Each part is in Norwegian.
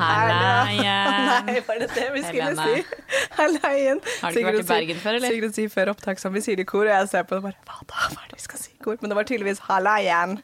Nei, var det det vi skulle Helene. si? Halleien. Har du ikke vært i Bergen før, eller? Sigrun sier før opptak som vi sier i kor, og jeg ser på det bare Hva da? Hva er det vi skal si i kor? Men det var tydeligvis halleien.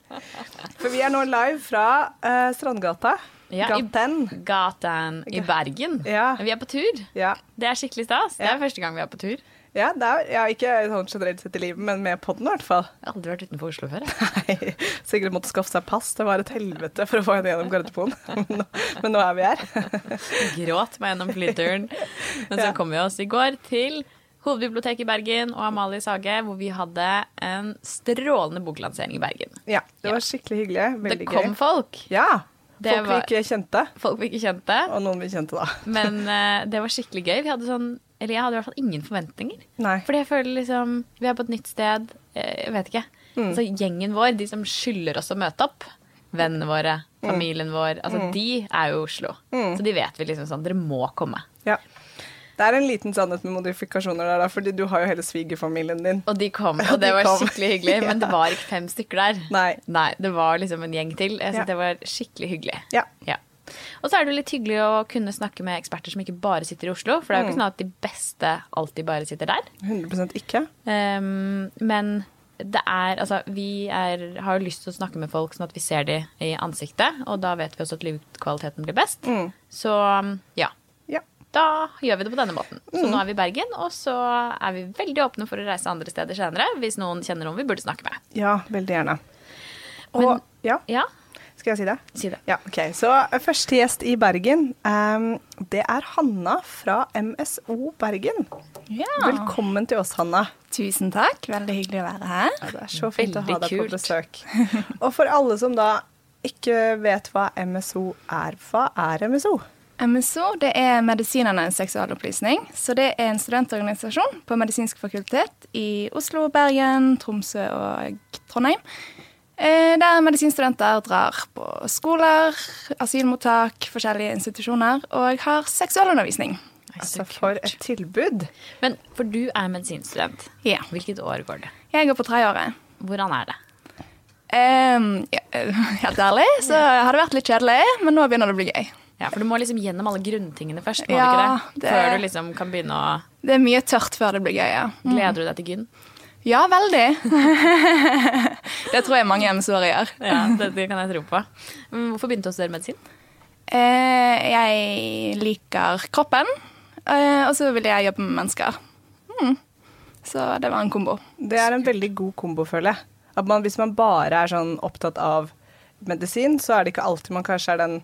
For vi er nå live fra uh, Strandgata. Ja, i- Gaten. Gatan i Bergen. Ja. Vi er på tur. Ja. Det er skikkelig stas. Det er første gang vi er på tur. Ja, er, ja, ikke sånn generelt sett i livet, men med podden i hvert fall. Jeg har aldri vært utenfor Oslo før. jeg. Nei, Sigrid måtte skaffe seg pass. Det var et helvete for å få henne gjennom Gardermoen. Men, nå- men nå er vi her. Gråt meg gjennom flyturen. Men så Ja. kom vi oss i går til Hovedbiblioteket i Bergen og Amalies hage, hvor vi hadde en strålende boklansering i Bergen. Ja, det var skikkelig hyggelig. Det kom gøy. folk. Ja. Det Folk var- vi ikke kjente, Folk vi ikke kjente. og noen vi kjente, da. Men uh, det var skikkelig gøy. Vi hadde sånn, eller jeg hadde i hvert fall ingen forventninger. Nei. Fordi jeg føler liksom Vi er på et nytt sted. eh, Jeg vet ikke. Mm. Altså Gjengen vår, de som skylder oss å møte opp, vennene våre, Mm. familien vår, altså de er jo i Oslo. Så de vet vi liksom sånn Dere må komme. Ja. Det er en liten sannhet med modifikasjoner der, da, fordi du har jo hele svigerfamilien din. Og de kom, og det var skikkelig hyggelig. Men det var ikke fem stykker der. Nei. Nei, det var liksom en gjeng til. Jeg synes Ja. det var skikkelig hyggelig. Ja. Ja. Og så er det litt hyggelig å kunne snakke med eksperter som ikke bare sitter i Oslo. For det er jo ikke sånn at de beste alltid bare sitter der. 100 ikke. Um, men det er Altså, vi er, har jo lyst til å snakke med folk sånn at vi ser de i ansiktet, og da vet vi også at livskvaliteten blir best. Mm. Så ja. Ja. Da gjør vi det på denne måten. Så Mm. nå er vi i Bergen, og så er vi veldig åpne for å reise andre steder senere hvis noen kjenner noen vi burde snakke med. ja, veldig gjerne. Og Men- ja, Ja, skal jeg si det? si det. Ja, ok. Så eh, første gjest i Bergen, um, det er Hanna fra MSO Bergen. Ja. Velkommen til oss, Hanna. Tusen takk. Veldig hyggelig å være her. Ja, det er så fint å ha deg deg på besøk. Og for alle som da ikke vet hva MSO er, hva er MSO? MSO det er Medisinernes seksualopplysning. Så det er en studentorganisasjon på Medisinsk fakultet i Oslo, Bergen, Tromsø og Trondheim. Eh, Der medisinstudenter drar på skoler, asylmottak, forskjellige institusjoner og har seksualundervisning. Altså, for et tilbud. Men for du er medisinstudent. Ja. Hvilket år går det? Jeg går på tredjeåret. Hvordan er det? Um, ja, eh, helt ærlig så har det vært litt kjedelig, men nå begynner det å bli gøy. Ja, For du må liksom gjennom alle grunntingene først, må Ja, du ikke det? det- Før du liksom kan begynne å Det er mye tørt før det blir gøy, ja. Gleder du deg til gyn? Ja, veldig. det tror jeg mange MSO-ere gjør. Ja, det, det kan jeg tro på. Hvorfor begynte du å studere medisin? Eh, jeg liker kroppen, eh, og så vil jeg jobbe med mennesker. Mm. Så det var en kombo. Det er en veldig god kombo, føler jeg. At man, hvis man bare er sånn opptatt av medisin, så er det ikke alltid man kanskje er den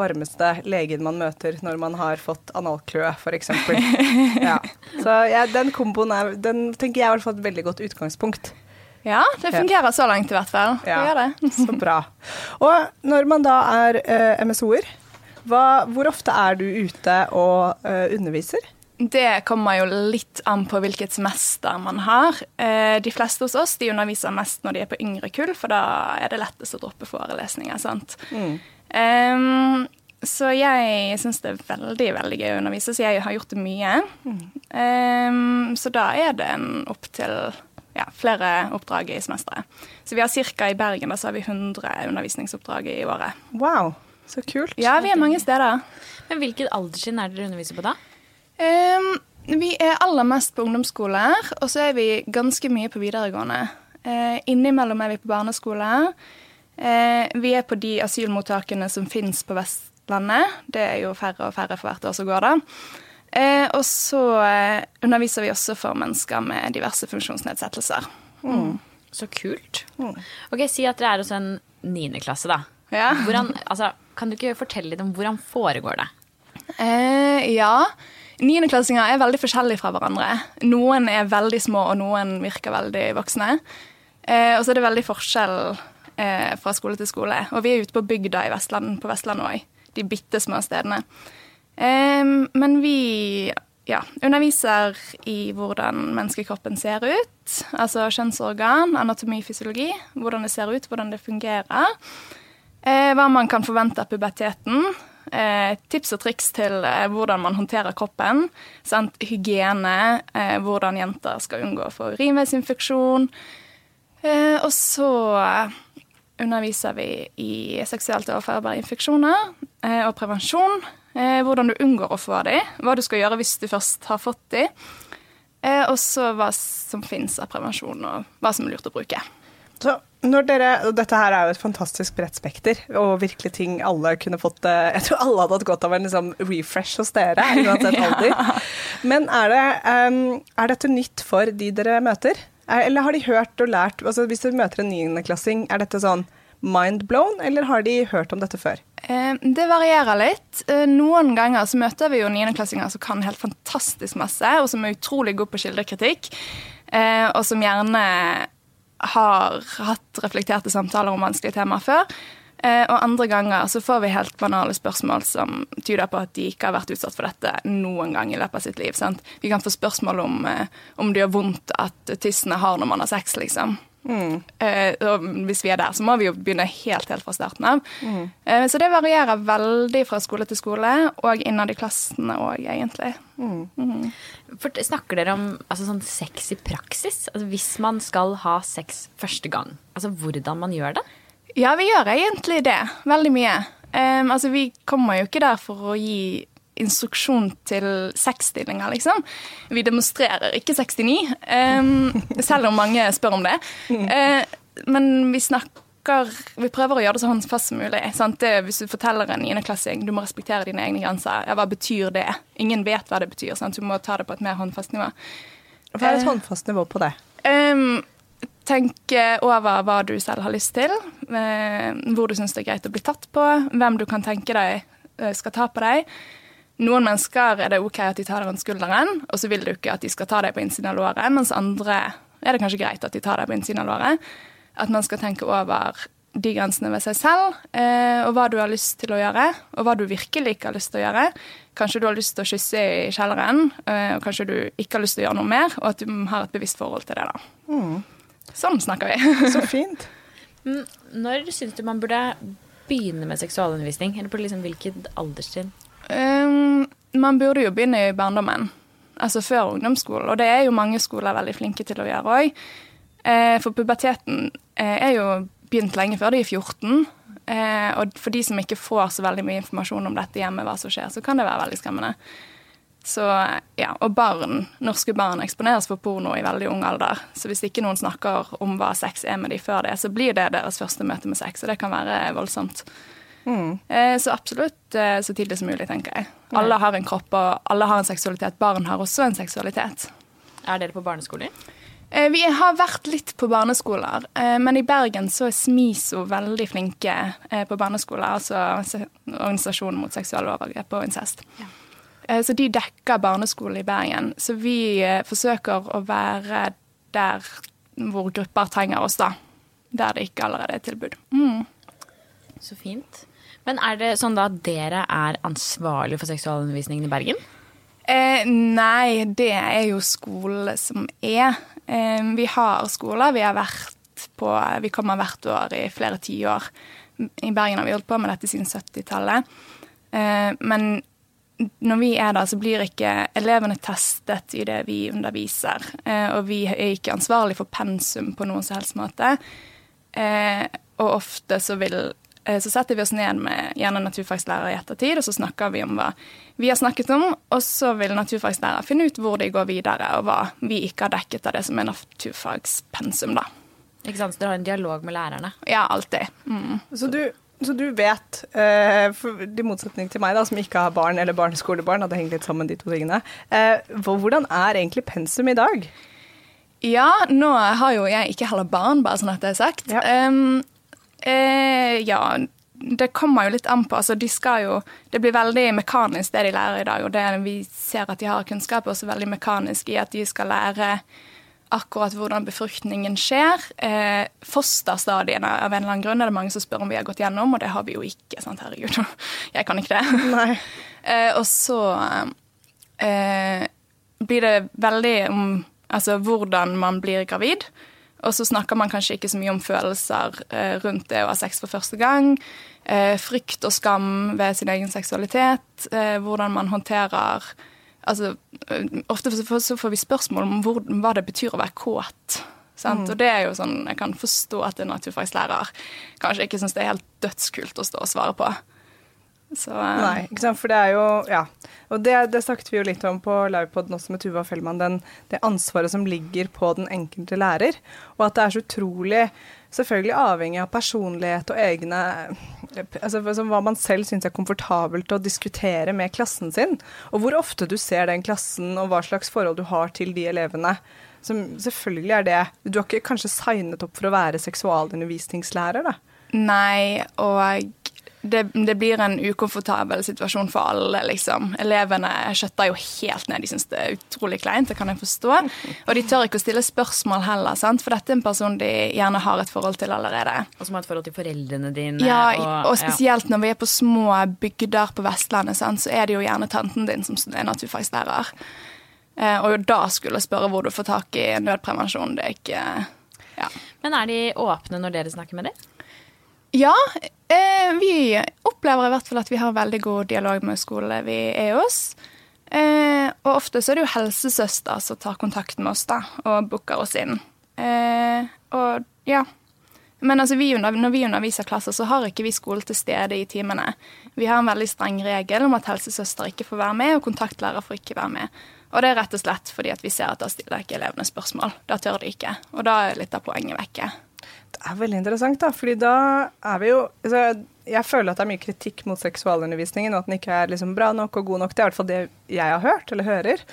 varmeste legen man møter når man har fått analkløe, f.eks. Ja. Så ja, den komboen er, den tenker jeg er et veldig godt utgangspunkt. Ja, det fungerer så langt i hvert fall. Ja. Så bra. Og når man da er eh, MSO-er, hvor ofte er du ute og eh, underviser? Det kommer jo litt an på hvilket semester man har. Eh, De fleste hos oss de underviser mest når de er på yngre kull, for da er det lettest å droppe forelesninger. sant? Em, så jeg syns det er veldig veldig gøy å undervise, så jeg har gjort det mye. Um, så da er det en opptil ja, flere oppdrag i semesteret. Så vi har ca. i Bergen da, så har vi 100 undervisningsoppdrag i året. Wow, så kult. Ja, vi er mange steder. Men Hvilket alderstrinn er dere underviser på da? Um, vi er aller mest på ungdomsskoler, og så er vi ganske mye på videregående. Uh, innimellom er vi på barneskole. Eh, vi er på de asylmottakene som finnes på Vestlandet. Det er jo færre og færre for hvert år som går, da. Eh, og så eh, underviser vi også for mennesker med diverse funksjonsnedsettelser. Så kult. Ok, Si at dere er hos en niendeklasse, da. Ja. Hvordan, altså, kan du ikke fortelle litt om hvordan foregår det? Eh, ja. Niendeklassinger er veldig forskjellige fra hverandre. Noen er veldig små, og noen virker veldig voksne. Eh, og så er det veldig forskjell eh, fra skole til skole. Og vi er ute på bygda i Vestland, på Vestlandet òg. De bitte små stedene. Eh, men vi ja, underviser i hvordan menneskekroppen ser ut. Altså kjønnsorgan, anatomi, fysiologi. Hvordan det ser ut, hvordan det fungerer. Eh, hva man kan forvente av puberteten. Eh, tips og triks til eh, hvordan man håndterer kroppen. Sant? Hygiene. Eh, hvordan jenter skal unngå å få urinveisinfeksjon. Eh, og så underviser vi i seksuelt overførbare infeksjoner eh, og prevensjon. Eh, hvordan du unngår å få dem, hva du skal gjøre hvis du først har fått dem. og så hva som fins av prevensjon, og hva som er lurt å bruke. Så når dere, og Dette her er jo et fantastisk bredt spekter, og virkelig ting alle kunne fått eh, Jeg tror alle hadde hatt godt av en liksom, refresh hos dere, uansett alder. Men er, det, um, er dette nytt for de dere møter? Eller har de hørt og lært altså Hvis du møter en niendeklassing, er dette sånn mind blown, eller har de hørt om dette før? Eh, det varierer litt. Eh, noen ganger så møter vi jo niendeklassinger som kan helt fantastisk masse, og som er utrolig gode på kildekritikk, eh, og som gjerne har hatt reflekterte samtaler om vanskelige temaer før. Og andre ganger så får vi helt banale spørsmål som tyder på at de ikke har vært utsatt for dette noen gang i løpet av sitt liv. Sant? Vi kan få spørsmål om om det gjør vondt at tissen er hard når man har sex, liksom. Mm. og hvis vi er der, så må vi jo begynne helt, helt fra starten av. Mm. Så det varierer veldig fra skole til skole, og innad i klassene òg, egentlig. Mm. mm. For, snakker dere om altså, sånn sex i praksis? Altså, hvis man skal ha sex første gang, altså hvordan man gjør det? Ja, vi gjør egentlig det. Veldig mye. Um, altså, vi kommer jo ikke der for å gi instruksjon til sexstillinger, liksom. Vi demonstrerer ikke 69, um, selv om mange spør om det. Uh, men vi snakker vi prøver å gjøre det så håndfast som mulig. Det, hvis du forteller en niendeklassing du må respektere dine egne grenser, ja, hva betyr det? Ingen vet hva det betyr. Sant? Du må ta det på et mer håndfast nivå. Hva er et uh, håndfast nivå på det? Um, tenke over hva du selv har lyst til. Uh, hvor du syns det er greit å bli tatt på. Hvem du kan tenke deg skal ta på deg. Noen mennesker er det OK at de tar deg rundt skulderen, og så vil du ikke at de skal ta deg på innsiden av låret, mens andre er det kanskje greit at de tar deg på innsiden av låret. At man skal tenke over de grensene ved seg selv, eh, og hva du har lyst til å gjøre, og hva du virkelig ikke har lyst til å gjøre. Kanskje du har lyst til å kysse i kjelleren, eh, og kanskje du ikke har lyst til å gjøre noe mer, og at du har et bevisst forhold til det. da. Mm. Sånn snakker vi. Så fint. Mm, når syns du man burde begynne med seksualundervisning, eller på liksom hvilket alderstrinn? Um, man burde jo begynne i barndommen, altså før ungdomsskolen. Og det er jo mange skoler veldig flinke til å gjøre òg. Eh, for puberteten eh, er jo begynt lenge før de er 14. Eh, og for de som ikke får så veldig mye informasjon om dette hjemme, hva som skjer, så kan det være veldig skremmende. Så, ja, Og barn, norske barn eksponeres for porno i veldig ung alder. Så hvis ikke noen snakker om hva sex er med de før det, så blir det deres første møte med sex, og det kan være voldsomt. Mm. Eh, så absolutt eh, så tidlig som mulig, tenker jeg. Alle har en kropp, og alle har en seksualitet. Barn har også en seksualitet. Er dere på barneskoler? Eh, vi har vært litt på barneskoler, men i Bergen så er Smiso veldig flinke på barneskoler. Altså Organisasjonen mot seksuelle overgrep og incest. Ja. Så de dekker barneskolen i Bergen. Så vi forsøker å være der hvor grupper trenger oss, da. Der det ikke allerede er tilbud. Mm. Så fint. Men er det sånn da at dere er ansvarlig for seksualundervisningen i Bergen? Eh, nei, det er jo skole som er. Eh, vi har skoler. Vi har vært på Vi kommer hvert år i flere tiår. I Bergen har vi holdt på med dette siden 70-tallet. Eh, men når vi er der, så blir ikke elevene testet i det vi underviser. Eh, og vi er ikke ansvarlig for pensum på noen som helst måte. Eh, og ofte så vil Eh, så setter vi oss ned med gjerne naturfagslærer i ettertid, og så snakker vi om hva vi har snakket om. Og så vil naturfagslærer finne ut hvor de går videre, og hva vi ikke har dekket av det som er naturfagspensum, da. Ikke sant, Så dere har en dialog med lærerne? Ja, alltid. Mm. Så, du, så, du, vet, uh, i motsetning til meg, da, som ikke har barn eller barneskolebarn, at det henger litt sammen de to tingene, uh, hvordan er egentlig pensum i dag? Ja, nå har jo jeg ikke heller barn, bare sånn at det er sagt. Ja. Um, uh, ja, det kommer jo litt an på. Altså, de skal jo Det blir veldig mekanisk, det de lærer i dag. Og det vi ser at de har kunnskap, også veldig mekanisk i at de skal lære akkurat hvordan befruktningen skjer. Eh, fosterstadiene av en eller annen grunn er det mange som spør om vi har gått gjennom, og det har vi jo ikke. sant, herregud. Jeg kan ikke det. eh, og så eh, blir det veldig om altså, hvordan man blir gravid. Og så snakker man kanskje ikke så mye om følelser eh, rundt det å ha sex for første gang. Eh, frykt og skam ved sin egen seksualitet. Eh, hvordan man håndterer Altså, eh, ofte så får vi spørsmål om hvor, hva det betyr å være kåt. Mm. Og det er jo sånn, Jeg kan forstå at en naturfagslærer kanskje ikke syns det er helt dødskult å stå og svare på. Så, uh... Nei, ikke sant? for det er jo Ja. Og det, det snakket vi jo litt om på Livepoden også med Tuva Fellmann, den, det ansvaret som ligger på den enkelte lærer. Og at det er så utrolig Selvfølgelig avhengig av personlighet og egne altså, Hva man selv syns er komfortabelt å diskutere med klassen sin. Og hvor ofte du ser den klassen, og hva slags forhold du har til de elevene. Som selvfølgelig er det Du har ikke kanskje signet opp for å være seksualundervisningslærer, da? Nei, og det, det, blir en ukomfortabel situasjon for alle, liksom. Elevene skjøtter jo helt ned. De syns det er utrolig kleint, det kan jeg forstå. Og de tør ikke å stille spørsmål heller, sant? for dette er en person de gjerne har et forhold til allerede. Og som har et forhold til foreldrene dine. Ja, og, og spesielt ja. når vi er på små bygder på Vestlandet, sant? så er det jo gjerne tanten din som er naturfagslærer. Eh, og da skulle spørre hvor du får tak i nødprevensjon, det er ikke ja. Men er de åpne når dere snakker med dem? Ja, eh, vi opplever i hvert fall at vi har veldig god dialog med skolene vi er hos. Eh, og ofte så er det jo helsesøster som tar kontakt med oss da, og booker oss inn. Eh, og ja. Men altså, vi, når vi underviser klasser, så har ikke vi skole til stede i timene. Vi har en veldig streng regel om at helsesøster ikke får være med, og kontaktlærer får ikke være med. Og det er rett og slett fordi at vi ser at da stiller ikke elevene spørsmål. Da tør de ikke. Og da er litt av poenget vekke. Det er veldig interessant, da. fordi da er vi jo altså, Jeg føler at det er mye kritikk mot seksualundervisningen, og at den ikke er liksom bra nok og god nok. Det er i hvert fall det jeg har hørt, eller hører.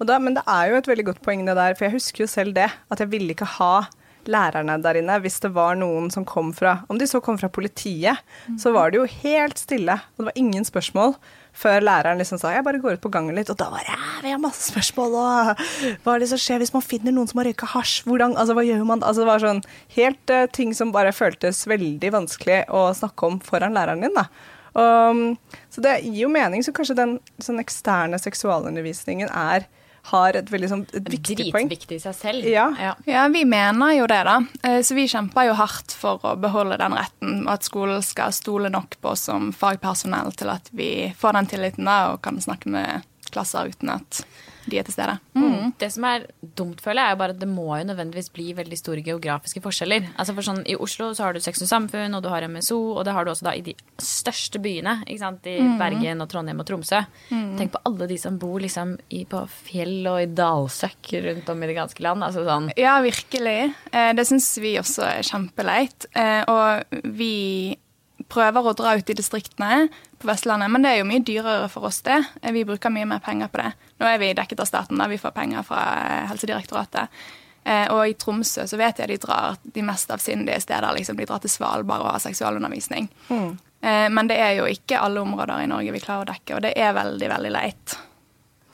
Da, men det er jo et veldig godt poeng det der, for jeg husker jo selv det. At jeg ville ikke ha lærerne der inne hvis det var noen som kom fra Om de så kom fra politiet, så var det jo helt stille, og det var ingen spørsmål før læreren liksom sa jeg bare går ut på gangen litt, og da var det vi har masse spørsmål, og hva er det som skjer hvis man finner noen som har røyka hasj, hvordan, altså hva gjør man? Altså det var sånn helt uh, ting som bare føltes veldig vanskelig å snakke om foran læreren din, da. Um, så det gir jo mening, så kanskje den sånn eksterne seksualundervisningen er har et veldig sånn, et viktig poeng. Dritviktig i seg selv. Ja. Ja. ja. vi mener jo det, da. Eh, så vi kjemper jo hardt for å beholde den retten, og at skolen skal stole nok på oss som fagpersonell til at vi får den tilliten da, og kan snakke med klasser uten at de er til stede. Mm. Det som er dumt, føler jeg, er jo bare at det må jo nødvendigvis bli veldig store geografiske forskjeller. Altså for sånn, I Oslo så har du Sex og Samfunn, og du har MSO, og det har du også da i de største byene. ikke sant? I mm. Bergen og Trondheim og Tromsø. Mm. Tenk på alle de som bor liksom i, på fjell og i dalsøkk rundt om i det ganske land. Altså sånn. Ja, virkelig. Eh, det syns vi også er kjempeleit. Eh, og vi prøver å dra ut i distriktene på Vestlandet, men det er jo mye dyrere for oss, det. Vi bruker mye mer penger på det. Nå er vi dekket av staten, da vi får penger fra Helsedirektoratet. Eh, og i Tromsø så vet jeg de drar de mest avsindige steder. Liksom. De drar til Svalbard og har seksualundervisning. Mm. Men det er jo ikke alle områder i Norge vi klarer å dekke, og det er veldig, veldig leit.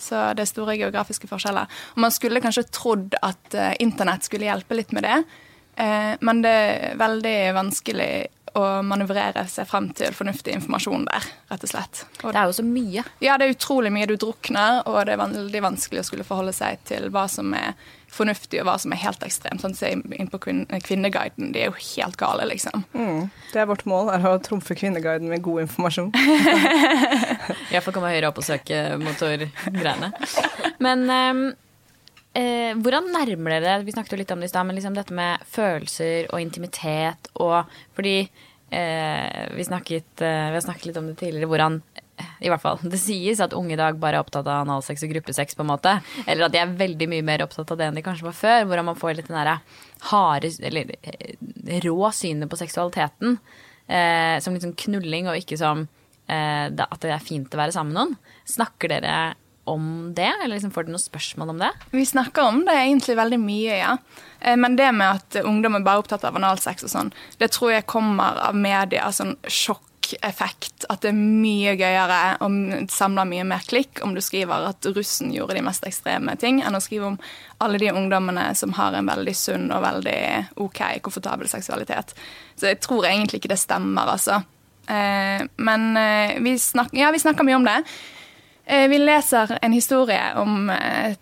Så det er store geografiske forskjeller. Og man skulle kanskje trodd at internett skulle hjelpe litt med det, men det er veldig vanskelig å manøvrere seg frem til fornuftig informasjon der, rett og slett. Og det er jo så mye. Ja, det er utrolig mye. Du drukner, og det er veldig vanskelig å skulle forholde seg til hva som er fornuftig, og hva som er helt ekstremt. Sånn, Se inn på Kvinneguiden, de er jo helt gale, liksom. Mm. Det er vårt mål, er å trumfe Kvinneguiden med god informasjon. Iallfall komme høyere opp og søke motorgreiene. Men um Eh, hvordan nærmer dere Vi snakket jo litt om det i stad, men liksom dette med følelser og intimitet og Fordi eh, vi, snakket, eh, vi har snakket litt om det tidligere, hvordan i hvert fall, Det sies at unge i dag bare er opptatt av analsex og gruppesex, på en måte. Eller at de er veldig mye mer opptatt av det enn de kanskje var før. Hvordan man får litt den derre harde, eller eh, rå synet på seksualiteten. Eh, som liksom knulling, og ikke som eh, at det er fint å være sammen med noen. Snakker dere om det, eller liksom får du noen spørsmål om det? Vi snakker om det egentlig veldig mye, ja. Eh, men det med at ungdom er bare opptatt av analsex og sånn, det tror jeg kommer av media, sånn sjokkeffekt. At det er mye gøyere og samler mye mer klikk om du skriver at russen gjorde de mest ekstreme ting, enn å skrive om alle de ungdommene som har en veldig sunn og veldig OK, komfortabel seksualitet. Så jeg tror egentlig ikke det stemmer, altså. Eh, men eh, vi snakker, ja, vi snakker mye om det. Eh, vi leser en historie om eh,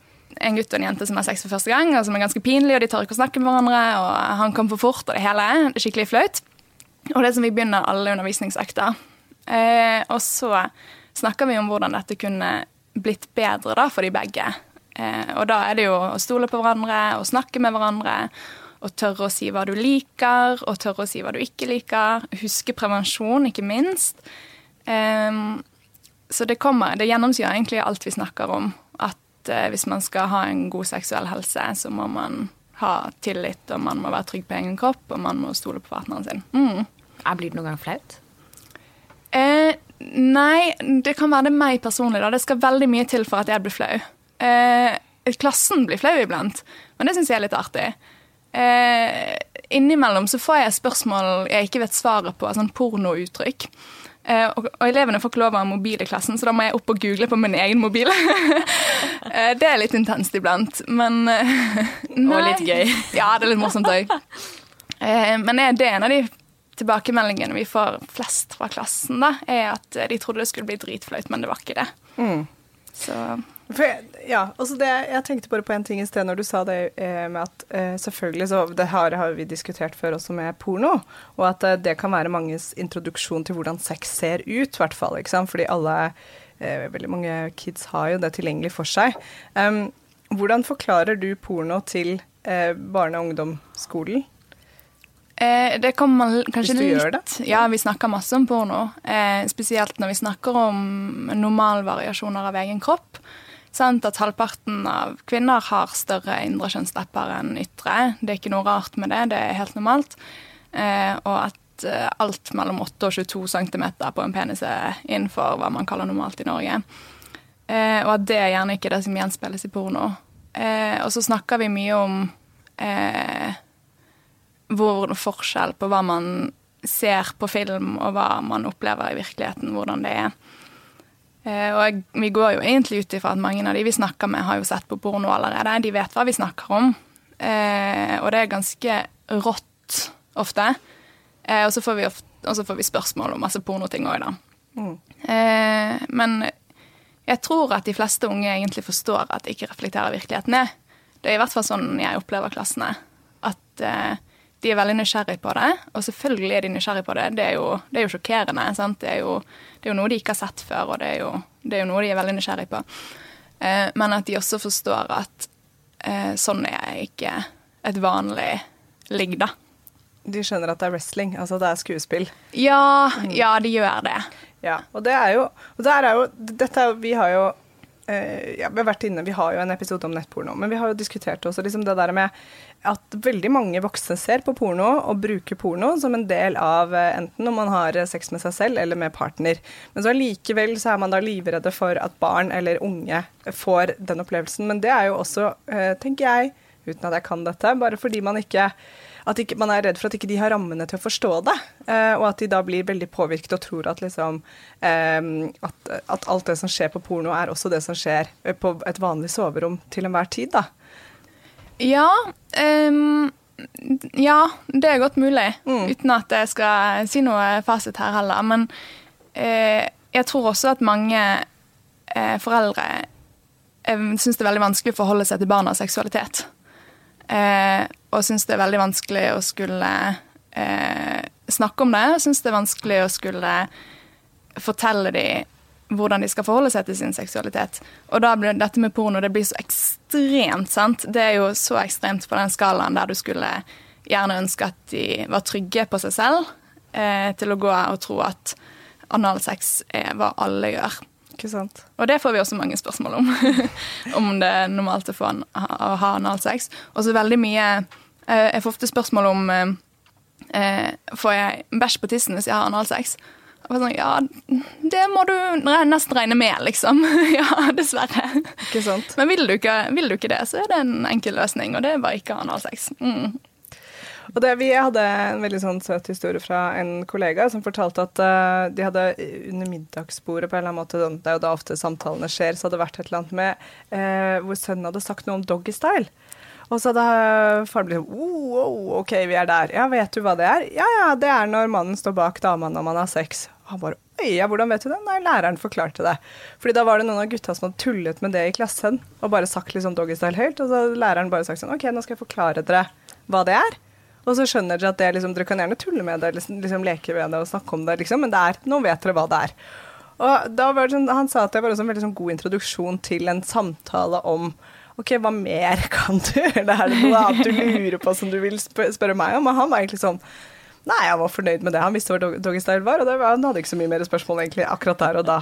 en gutt og en jente som har sex for første gang, og som er ganske pinlig, og de tør ikke å snakke med hverandre, og han kom for fort, og det hele. Er skikkelig flaut. Og det er som vi begynner alle undervisningsøkter. Eh, og så snakker vi om hvordan dette kunne blitt bedre da, for de begge. Og da er det jo å stole på hverandre og snakke med hverandre. Og tørre å si hva du liker, og tørre å si hva du ikke liker. Huske prevensjon, ikke minst. Eh, så det kommer, det gjennomsyrer egentlig alt vi snakker om. At eh, hvis man skal ha en god seksuell helse, så må man ha tillit, og man må være trygg på egen kropp, og man må stole på partneren sin. Mm. Blir det noen gang flaut? Eh, nei, det kan være det meg personlig. da. Det skal veldig mye til for at jeg blir flau. Eh, klassen blir flau iblant, men det syns jeg er litt artig. Eh, innimellom så får jeg spørsmål jeg ikke vet svaret på, sånn pornouttrykk. Eh, og, og, elevene får ikke lov av mobil i klassen, så da må jeg opp og google på min egen mobil. eh, det er litt intenst iblant, men nei. Og litt gøy. ja, det er litt morsomt òg. Eh, men det er en av de tilbakemeldingene vi får flest fra klassen, da, er at de trodde det skulle bli dritflaut, men det var ikke det. Mm. Så jeg, ja, altså det, jeg tenkte bare på en ting i sted når du sa det eh, med at eh, selvfølgelig så Det her har vi diskutert før også med porno, og at eh, det kan være manges introduksjon til hvordan sex ser ut, i hvert fall. ikke sant? Fordi alle eh, Veldig mange kids har jo det tilgjengelig for seg. Um, hvordan forklarer du porno til eh, barne- og ungdomsskolen? Eh, det kommer kanskje Hvis du litt gjør det? Ja, vi snakker masse om porno. Eh, spesielt når vi snakker om normalvariasjoner av egen kropp. Sant? At halvparten av kvinner har større indre kjønnslepper enn ytre. Det er ikke noe rart med det, det er helt normalt. Eh, og at eh, alt mellom 8 og 22 cm på en penis er innenfor hva man kaller normalt i Norge. Eh, og at det er gjerne ikke det som gjenspeiles i porno. Eh, og så snakker vi mye om eh, hvor forskjell på hva man ser på film, og hva man opplever i virkeligheten, hvordan det er. Eh, og vi går jo egentlig ut ifra at mange av de vi snakker med, har jo sett på porno allerede. De vet hva vi snakker om. Eh, og det er ganske rått ofte. Eh, og så får, får, vi spørsmål om masse pornoting òg, da. Mm. Eh, men jeg tror at de fleste unge egentlig forstår at de ikke reflekterer virkeligheten. Det er i hvert fall sånn jeg opplever klassene. At de er veldig nysgjerrig på det, og selvfølgelig er de nysgjerrig på det. Det er jo, det er jo sjokkerende. Det er jo, det er jo, noe de ikke har sett før, og det er jo, det er noe de er veldig nysgjerrig på. Eh, men at de også forstår at eh, sånn er ikke et vanlig ligg, da. De skjønner at det er wrestling, altså det er skuespill? Ja, mm. ja de gjør det. Ja, og det er jo, og det er jo dette Vi har jo ja, vi har inne, vi har jo en episode om nettporno, men vi har jo diskutert også liksom det der med at veldig mange voksne ser på porno og bruker porno som en del av eh, enten når man har eh, sex med seg selv eller med partner. Men så allikevel så er man da livredde for at barn eller unge får den opplevelsen. Men det er jo også, eh, tenker jeg, uten at jeg kan dette, bare fordi man ikke at ikke, man er redd for at ikke de har rammene til å forstå det, og at de da blir veldig påvirket og tror at liksom at, at alt det som skjer på porno, er også det som skjer på et vanlig soverom til enhver tid, da. Ja. Um, ja, det er godt mulig. Mm. Uten at jeg skal si noe fasit her heller. Men eh, jeg tror også at mange eh, foreldre eh, syns det er veldig vanskelig å forholde seg til barnas seksualitet. Eh, og syns det er veldig vanskelig å skulle eh, snakke om det. Og syns det er vanskelig å skulle fortelle dem hvordan de skal forholde seg til sin seksualitet. Og da blir dette med porno det blir så ekstremt, sant. Det er jo så ekstremt på den skalaen der du skulle gjerne ønske at de var trygge på seg selv, eh, til å gå og tro at analsex hva alle gjør. Ikke sant. Og det får vi også mange spørsmål om. om det er normalt å, få, å ha analsex. Og så veldig mye eh, Jeg får ofte spørsmål om eh, eh Får jeg bæsj på tissen hvis jeg har analsex? Og sånn, ja, det må du nesten regne med, liksom. ja, dessverre. Ikke sant? Men vil du ikke, vil du ikke, det, så er det en enkel løsning, og det er bare ikke analsex. Mm. Og det, vi hadde en veldig sånn søt historie fra en kollega som fortalte at uh, de hadde under middagsbordet på en eller annen måte, det er jo da ofte samtalene skjer, så hadde det vært et eller annet med uh, hvor sønnen hadde sagt noe om doggystyle. Og så hadde faren blitt sånn oh, oh, OK, vi er der. Ja, vet du hva det er? Ja ja, det er når mannen står bak dama når man har sex. Han bare ja, hvordan vet du det? Nei, læreren forklarte det. Fordi da var det noen av gutta som hadde tullet med det i klassen, og bare sagt liksom doggystyle helt, og så hadde læreren bare sagt sånn, ok, nå skal jeg forklare dere hva det er. Og så skjønner dere at det liksom, dere kan gjerne tulle med det, liksom, liksom leke med det og snakke om det, liksom, men det er, nå vet dere hva det er. Og da var det sånn, Han sa at det var en veldig sånn god introduksjon til en samtale om OK, hva mer kan du? Er det noe annet du lurer på som du vil spør spørre meg om? Og han var egentlig sånn Nei, jeg var fornøyd med det. Han visste hva doggystyle var, og var, han hadde ikke så mye mer spørsmål egentlig akkurat der og da.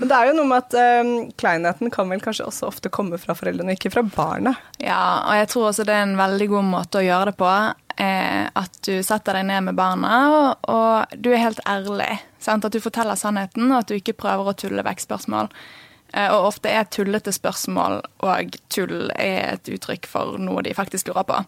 Men det er jo noe med at um, kleinheten kan vel kanskje også ofte komme fra foreldrene, ikke fra barnet. Ja, og jeg tror også det er en veldig god måte å gjøre det på. Eh, at du setter deg ned med barna, og, og du er helt ærlig. Sant? At du forteller sannheten, og at du ikke prøver å tulle vekk spørsmål. Eh, og ofte er tullete spørsmål og tull er et uttrykk for noe de faktisk lurer på.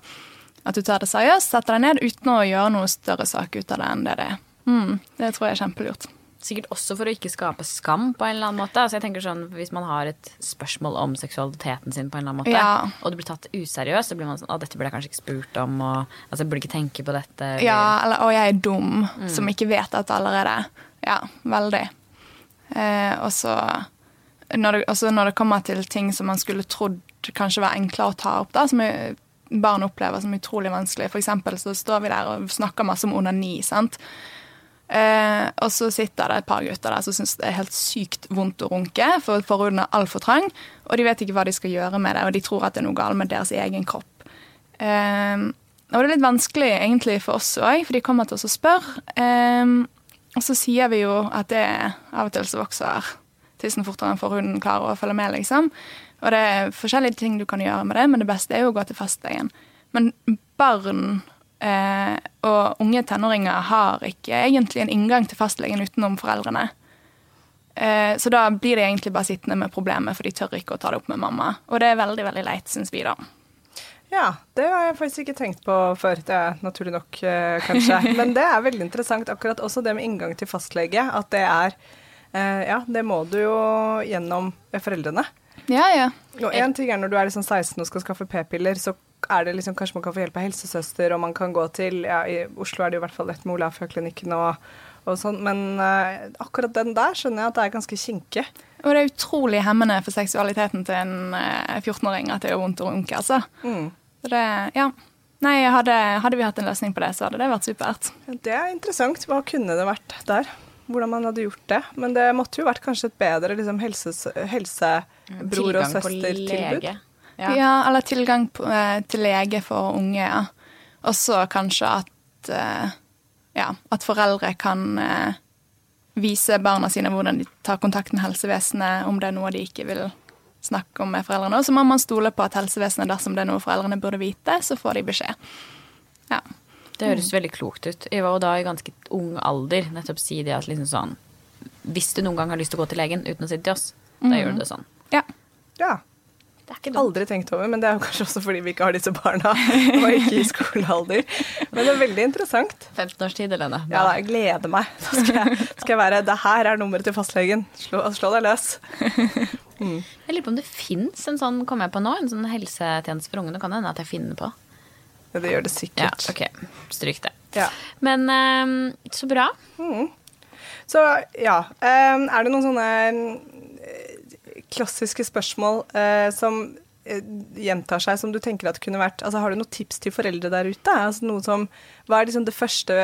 At du tar det seriøst, setter deg ned uten å gjøre noe større sak ut av det enn det det er. Mm, det tror jeg er kjempelurt. Sikkert også for å ikke skape skam på en eller annen måte. Altså jeg tenker sånn, Hvis man har et spørsmål om seksualiteten sin, på en eller annen måte, ja. og det blir tatt useriøst, så blir man sånn Å, dette burde jeg kanskje ikke spurt om. Og, altså Jeg burde ikke tenke på dette. Eller... Ja, eller å, jeg er dum, mm. som ikke vet dette allerede. Ja, veldig. Eh, og så når det, når det kommer til ting som man skulle trodd kanskje var enklere å ta opp, da, som barn opplever som utrolig vanskelig. For eksempel så står vi der og snakker masse om onani. sant? Eh, og så sitter det et par gutter der som syns det er helt sykt vondt å runke, for forhuden er altfor trang, og de vet ikke hva de skal gjøre med det, og de tror at det er noe galt med deres egen kropp. Eh, og det er litt vanskelig egentlig for oss òg, for de kommer til oss og spør. Eh, og så sier vi jo at det av og til så vokser tissen fortere enn forhuden klarer å følge med, liksom. Og det er forskjellige ting du kan gjøre med det, men det beste er jo å gå til fastlegen. Men barn eh, og unge tenåringer har ikke egentlig en inngang til fastlegen utenom foreldrene. Eh, så da blir de egentlig bare sittende med problemet, for de tør ikke å ta det opp med mamma. Og det er veldig, veldig leit, syns vi, da. Ja, det har jeg faktisk ikke tenkt på før. Det er naturlig nok, eh, kanskje. Men det er veldig interessant, akkurat også det med inngang til fastlege. At det er Eh, ja, det må du jo gjennom foreldrene. Ja, ja. Og én ting er når du er liksom 16 og skal skaffe p-piller, så er det liksom kanskje man kan få hjelp av helsesøster, og man kan gå til ja, I Oslo er det jo i hvert fall lett med Olafia-klinikken og, og sånn, men uh, akkurat den der skjønner jeg at det er ganske kinkig. Og det er utrolig hemmende for seksualiteten til en uh, eh, 14-åring at det gjør vondt å runke, altså. Mm. Det, ja. Nei, hadde, hadde, vi hatt en løsning på det, så hadde det vært supert. Det er interessant. Hva kunne det vært der? hvordan man hadde gjort det. Men det måtte jo vært kanskje et bedre liksom, helsebror helse, og søster-tilbud. Ja. ja. eller tilgang på, eh, til lege for unge, ja. Og så kanskje at eh, ja, at foreldre kan eh, vise barna sine hvordan de tar kontakt med helsevesenet om det er noe de ikke vil snakke om med foreldrene. Og så må man stole på at helsevesenet, dersom det er noe foreldrene burde vite, så får de beskjed. Ja. Det høres veldig klokt ut. Jeg var jo da i ganske ung alder nettopp si det at liksom sånn Hvis du noen gang har lyst til å gå til legen uten å si det til oss, da mm. gjør du det sånn. Ja. ja. Det er ikke Aldri tenkt over, men det er jo kanskje også fordi vi ikke har disse barna og ikke i skolealder. Men det er veldig interessant. 15 års tid, Helene. Ja, da, jeg gleder meg. Da skal jeg, skal jeg være Det her er nummeret til fastlegen. Slå, slå deg løs. Mm. Jeg lurer på om det fins en sånn, kom jeg på nå, en sånn helsetjeneste for unge. Det kan hende at jeg finner på. Ja, det gjør det sikkert. Ja, ok. Stryk det. Ja. Men um, så bra. Mm. Så ja. Um, er det noen sånne klassiske spørsmål eh, som uh, gjentar seg, som du tenker at kunne vært altså Har du noen tips til foreldre der ute? Altså noe som, hva er liksom det første,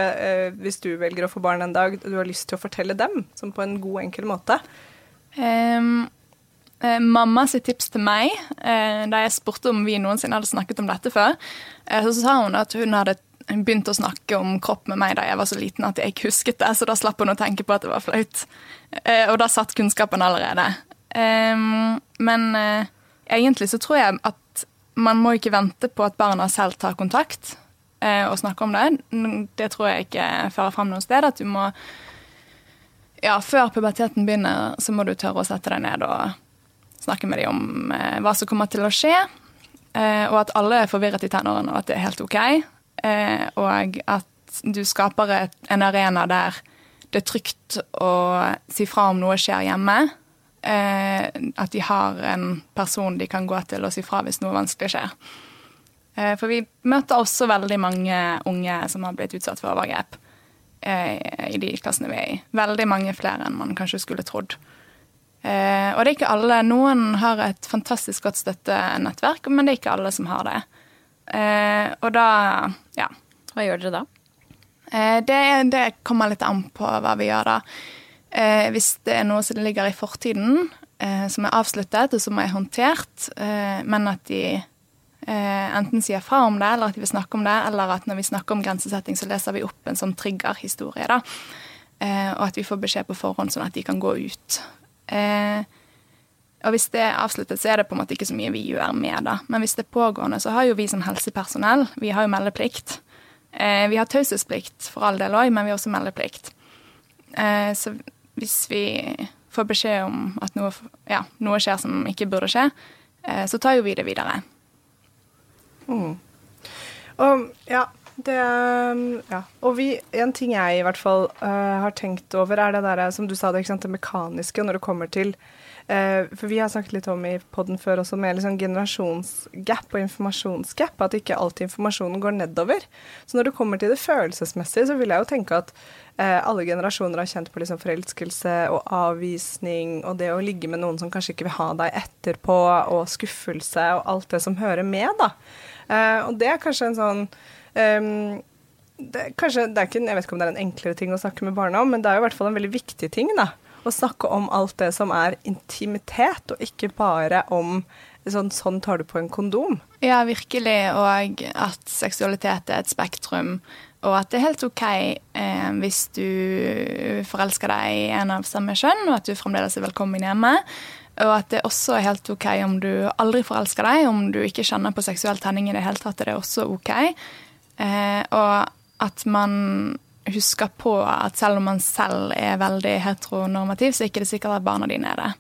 hvis du velger å få barn en dag, du har lyst til å fortelle dem, som på en god, enkel måte? Um, Eh, mamma sitt tips til meg, eh, da jeg spurte om vi noensinne hadde snakket om dette før, eh, så sa hun at hun hadde begynt å snakke om kropp med meg da jeg var så liten at jeg ikke husket det, så da slapp hun å tenke på at det var flaut. Og da satt kunnskapen allerede. Men egentlig så tror jeg at man må ikke vente på at barna selv tar kontakt og snakker om det. Det tror jeg ikke fører fram noe sted. At du må Ja, før puberteten begynner, så må du tørre å sette deg ned og snakke med dem om uh, hva som kommer til å skje, og at alle er forvirret i tenårene, og at det er helt OK. Og at du skaper et, en arena der det er trygt å si fra om noe skjer hjemme. Eh, at de har en person de kan gå til og si fra hvis noe vanskelig skjer. Eh, for vi møter også veldig mange unge som har blitt utsatt for overgrep. eh, i de klassene vi er i. Veldig mange flere enn man kanskje skulle trodd. Eh, og det er ikke alle. Noen har et fantastisk godt støttenettverk, men det er ikke alle som har det. Eh, og da, ja. Hva gjør dere da? Eh, det, det, kommer litt an på hva vi gjør da. Eh, hvis det er noe som ligger i fortiden, eh, som er avsluttet og som er håndtert, eh, men at de enten sier fra om det, eller at de vil snakke om det, eller at når vi snakker om grensesetting, så leser vi opp en sånn triggerhistorie. da. og at vi får beskjed på forhånd, sånn at de kan gå ut. Eh, og hvis det er avsluttet, så er det på en måte ikke så mye vi gjør med det. Men hvis det er pågående, så har jo vi som helsepersonell vi har jo meldeplikt. Eh, vi har taushetsplikt for all del òg, men vi har også meldeplikt. Eh, så hvis vi får beskjed om at noe, ja, noe skjer som ikke burde skje, eh, så tar jo vi det videre. Mm. Og ja, det Ja. Og vi, en ting jeg i hvert fall uh, har tenkt over, er det der som du sa, det, det mekaniske når det kommer til For vi har snakket litt om i poden før også med liksom generasjonsgap og informasjonsgap, at ikke alltid informasjonen går nedover. Så når det kommer til det følelsesmessige, så vil jeg jo tenke at uh, alle generasjoner har kjent på liksom forelskelse og avvisning og det å ligge med noen som kanskje ikke vil ha deg etterpå, og skuffelse og alt det som hører med, da. og det er kanskje en sånn Um, det, kanskje, det er ikke, jeg vet ikke om det er en enklere ting å snakke med barna om, men det er jo i hvert fall en veldig viktig ting. da, Å snakke om alt det som er intimitet, og ikke bare om sånn, sånn tar du på en kondom. Ja, virkelig. Og at seksualitet er et spektrum. Og at det er helt OK eh, hvis du forelsker deg i en av samme kjønn, og at du fremdeles er velkommen hjemme. Og at det også er helt OK om du aldri forelsker deg, om du ikke kjenner på seksuell tenning i det hele tatt, er det også OK. Eh, og at man husker på at selv om man selv er veldig heteronormativ, så er ikke det sikkert at barna dine er det.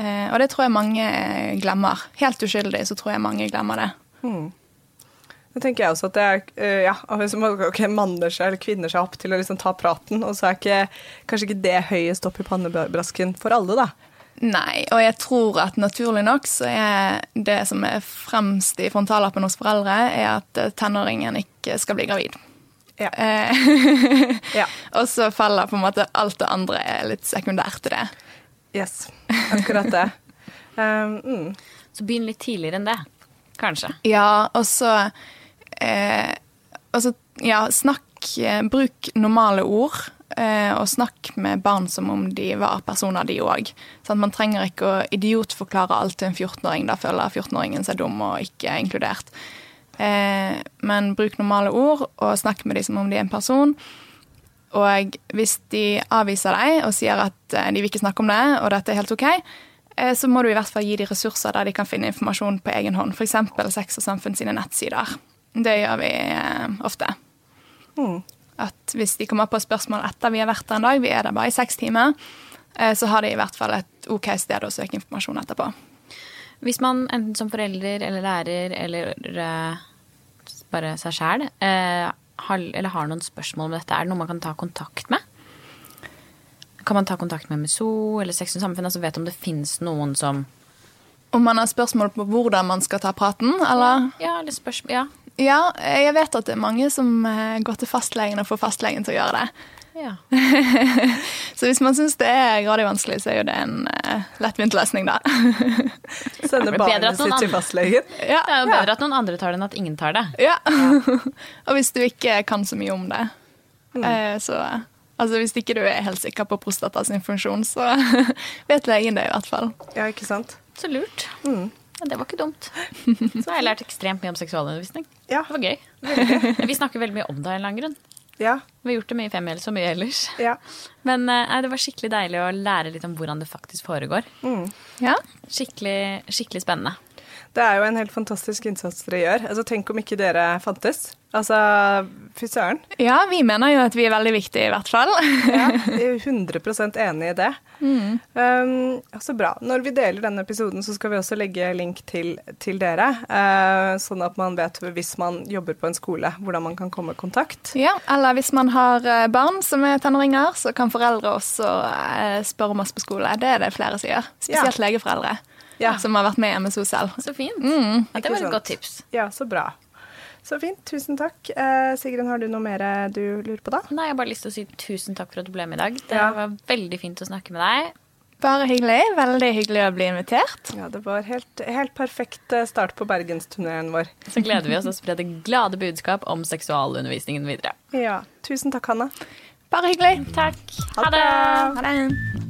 Eh, og det tror jeg mange glemmer. Helt uskyldig så tror jeg mange glemmer det. Mm. Det tenker jeg også at det er uh, ja, okay, manner seg eller kvinner seg opp til å liksom ta praten, og så er ikke, kanskje ikke det høyest opp i pannebrasken for alle, da. Nei, og jeg tror at naturlig nok så er det som er fremst i frontallappen hos foreldre, er at tenåringen ikke skal bli gravid. Ja. Eh, ja. Og så faller på en måte alt det andre er litt sekundært til det. Yes, akkurat det. um, mm. Så begynn litt tidligere enn det, kanskje. Ja, og så eh, ja, snakk eh, Bruk normale ord. Eh, og snakk med barn som om de var personer, de òg. Sånn, man trenger ikke å idiotforklare alt til en 14-åring. Da føler 14-åringen seg dum og ikke inkludert. Eh, men bruk normale ord, og snakk med dem som om de er en person. Og hvis de avviser deg og sier at eh, de vil ikke snakke om det, og dette er helt OK, så må du i hvert fall gi dem ressurser der de kan finne informasjon på egen hånd. F.eks. Sex og Samfunn sine nettsider. Det gjør vi ofte. Mm at hvis de kommer på spørsmål etter vi har vært der en dag, vi er der bare i seks timer, eh, så har de i hvert fall et OK sted å søke informasjon etterpå. Hvis man enten som forelder eller lærer eller uh, bare seg sjæl uh, eller har noen spørsmål om dette, er det noe man kan ta kontakt med? Kan man ta kontakt med MSO eller Sex og Samfunn? Altså vet om det finnes noen som Om man har spørsmål på hvordan man skal ta praten, eller? Ja, eller spørsmål, ja. Ja, jeg vet at det er mange som eh, går til fastlegen og får fastlegen til å gjøre det. Ja. så hvis man syns det er grådig vanskelig, så er jo det en uh, lettvint løsning, da. Sende barnet sitt til fastlegen? Ja. Det er jo bedre at noen andre tar det enn at ingen tar det. Ja. og hvis du ikke kan så mye om det, mm. uh, så Altså Hvis ikke du er helt sikker på prostata sin funksjon, så vet legen det i hvert fall. Ja, ikke sant? Så lurt. Mm. Ja, det var ikke dumt. Så har jeg lært ekstremt mye om seksualundervisning. Ja. Det var gøy. gøy. Vi snakker veldig mye om det av en eller annen grunn. Ja. Vi har gjort det mye i femmil så mye ellers. Ja. Men eh, nei, det var skikkelig deilig å lære litt om hvordan det faktisk foregår. Mm. Ja. Skikkelig, skikkelig spennende. Det er jo en helt fantastisk innsats dere gjør. Altså, Tenk om ikke dere fantes. Altså, fy søren. Ja, vi mener jo at vi er veldig viktige, i hvert fall. ja, vi er 100% enig i det. Mm. Um, så bra. Når vi deler denne episoden, så skal vi også legge link til, til dere. Uh, sånn at man vet, hvis man jobber på en skole, hvordan man kan komme i kontakt. Ja, eller hvis man har eh, barn som er tenåringer, så kan foreldre også uh, spørre om oss på skole. Det er det flere som gjør. Spesielt ja. legeforeldre. Ja. Som har vært med i MSO selv. Så fint. Mm. Ja, det var et godt tips. Ja, så bra. Så fint. Tusen takk. Eh, Sigrun, har du noe mer du lurer på da? Nei, Jeg har bare lyst til å si tusen takk for at du ble med i dag. Det Ja. var veldig fint å snakke med deg. Bare hyggelig. Veldig hyggelig å bli invitert. Ja, det var helt, helt perfekt eh, start på bergensturneen vår. Så gleder vi oss til å spre det glade budskap om seksualundervisningen videre. Ja. Tusen takk, Hanna. Bare hyggelig. Takk. Ha Ha det. Ha det.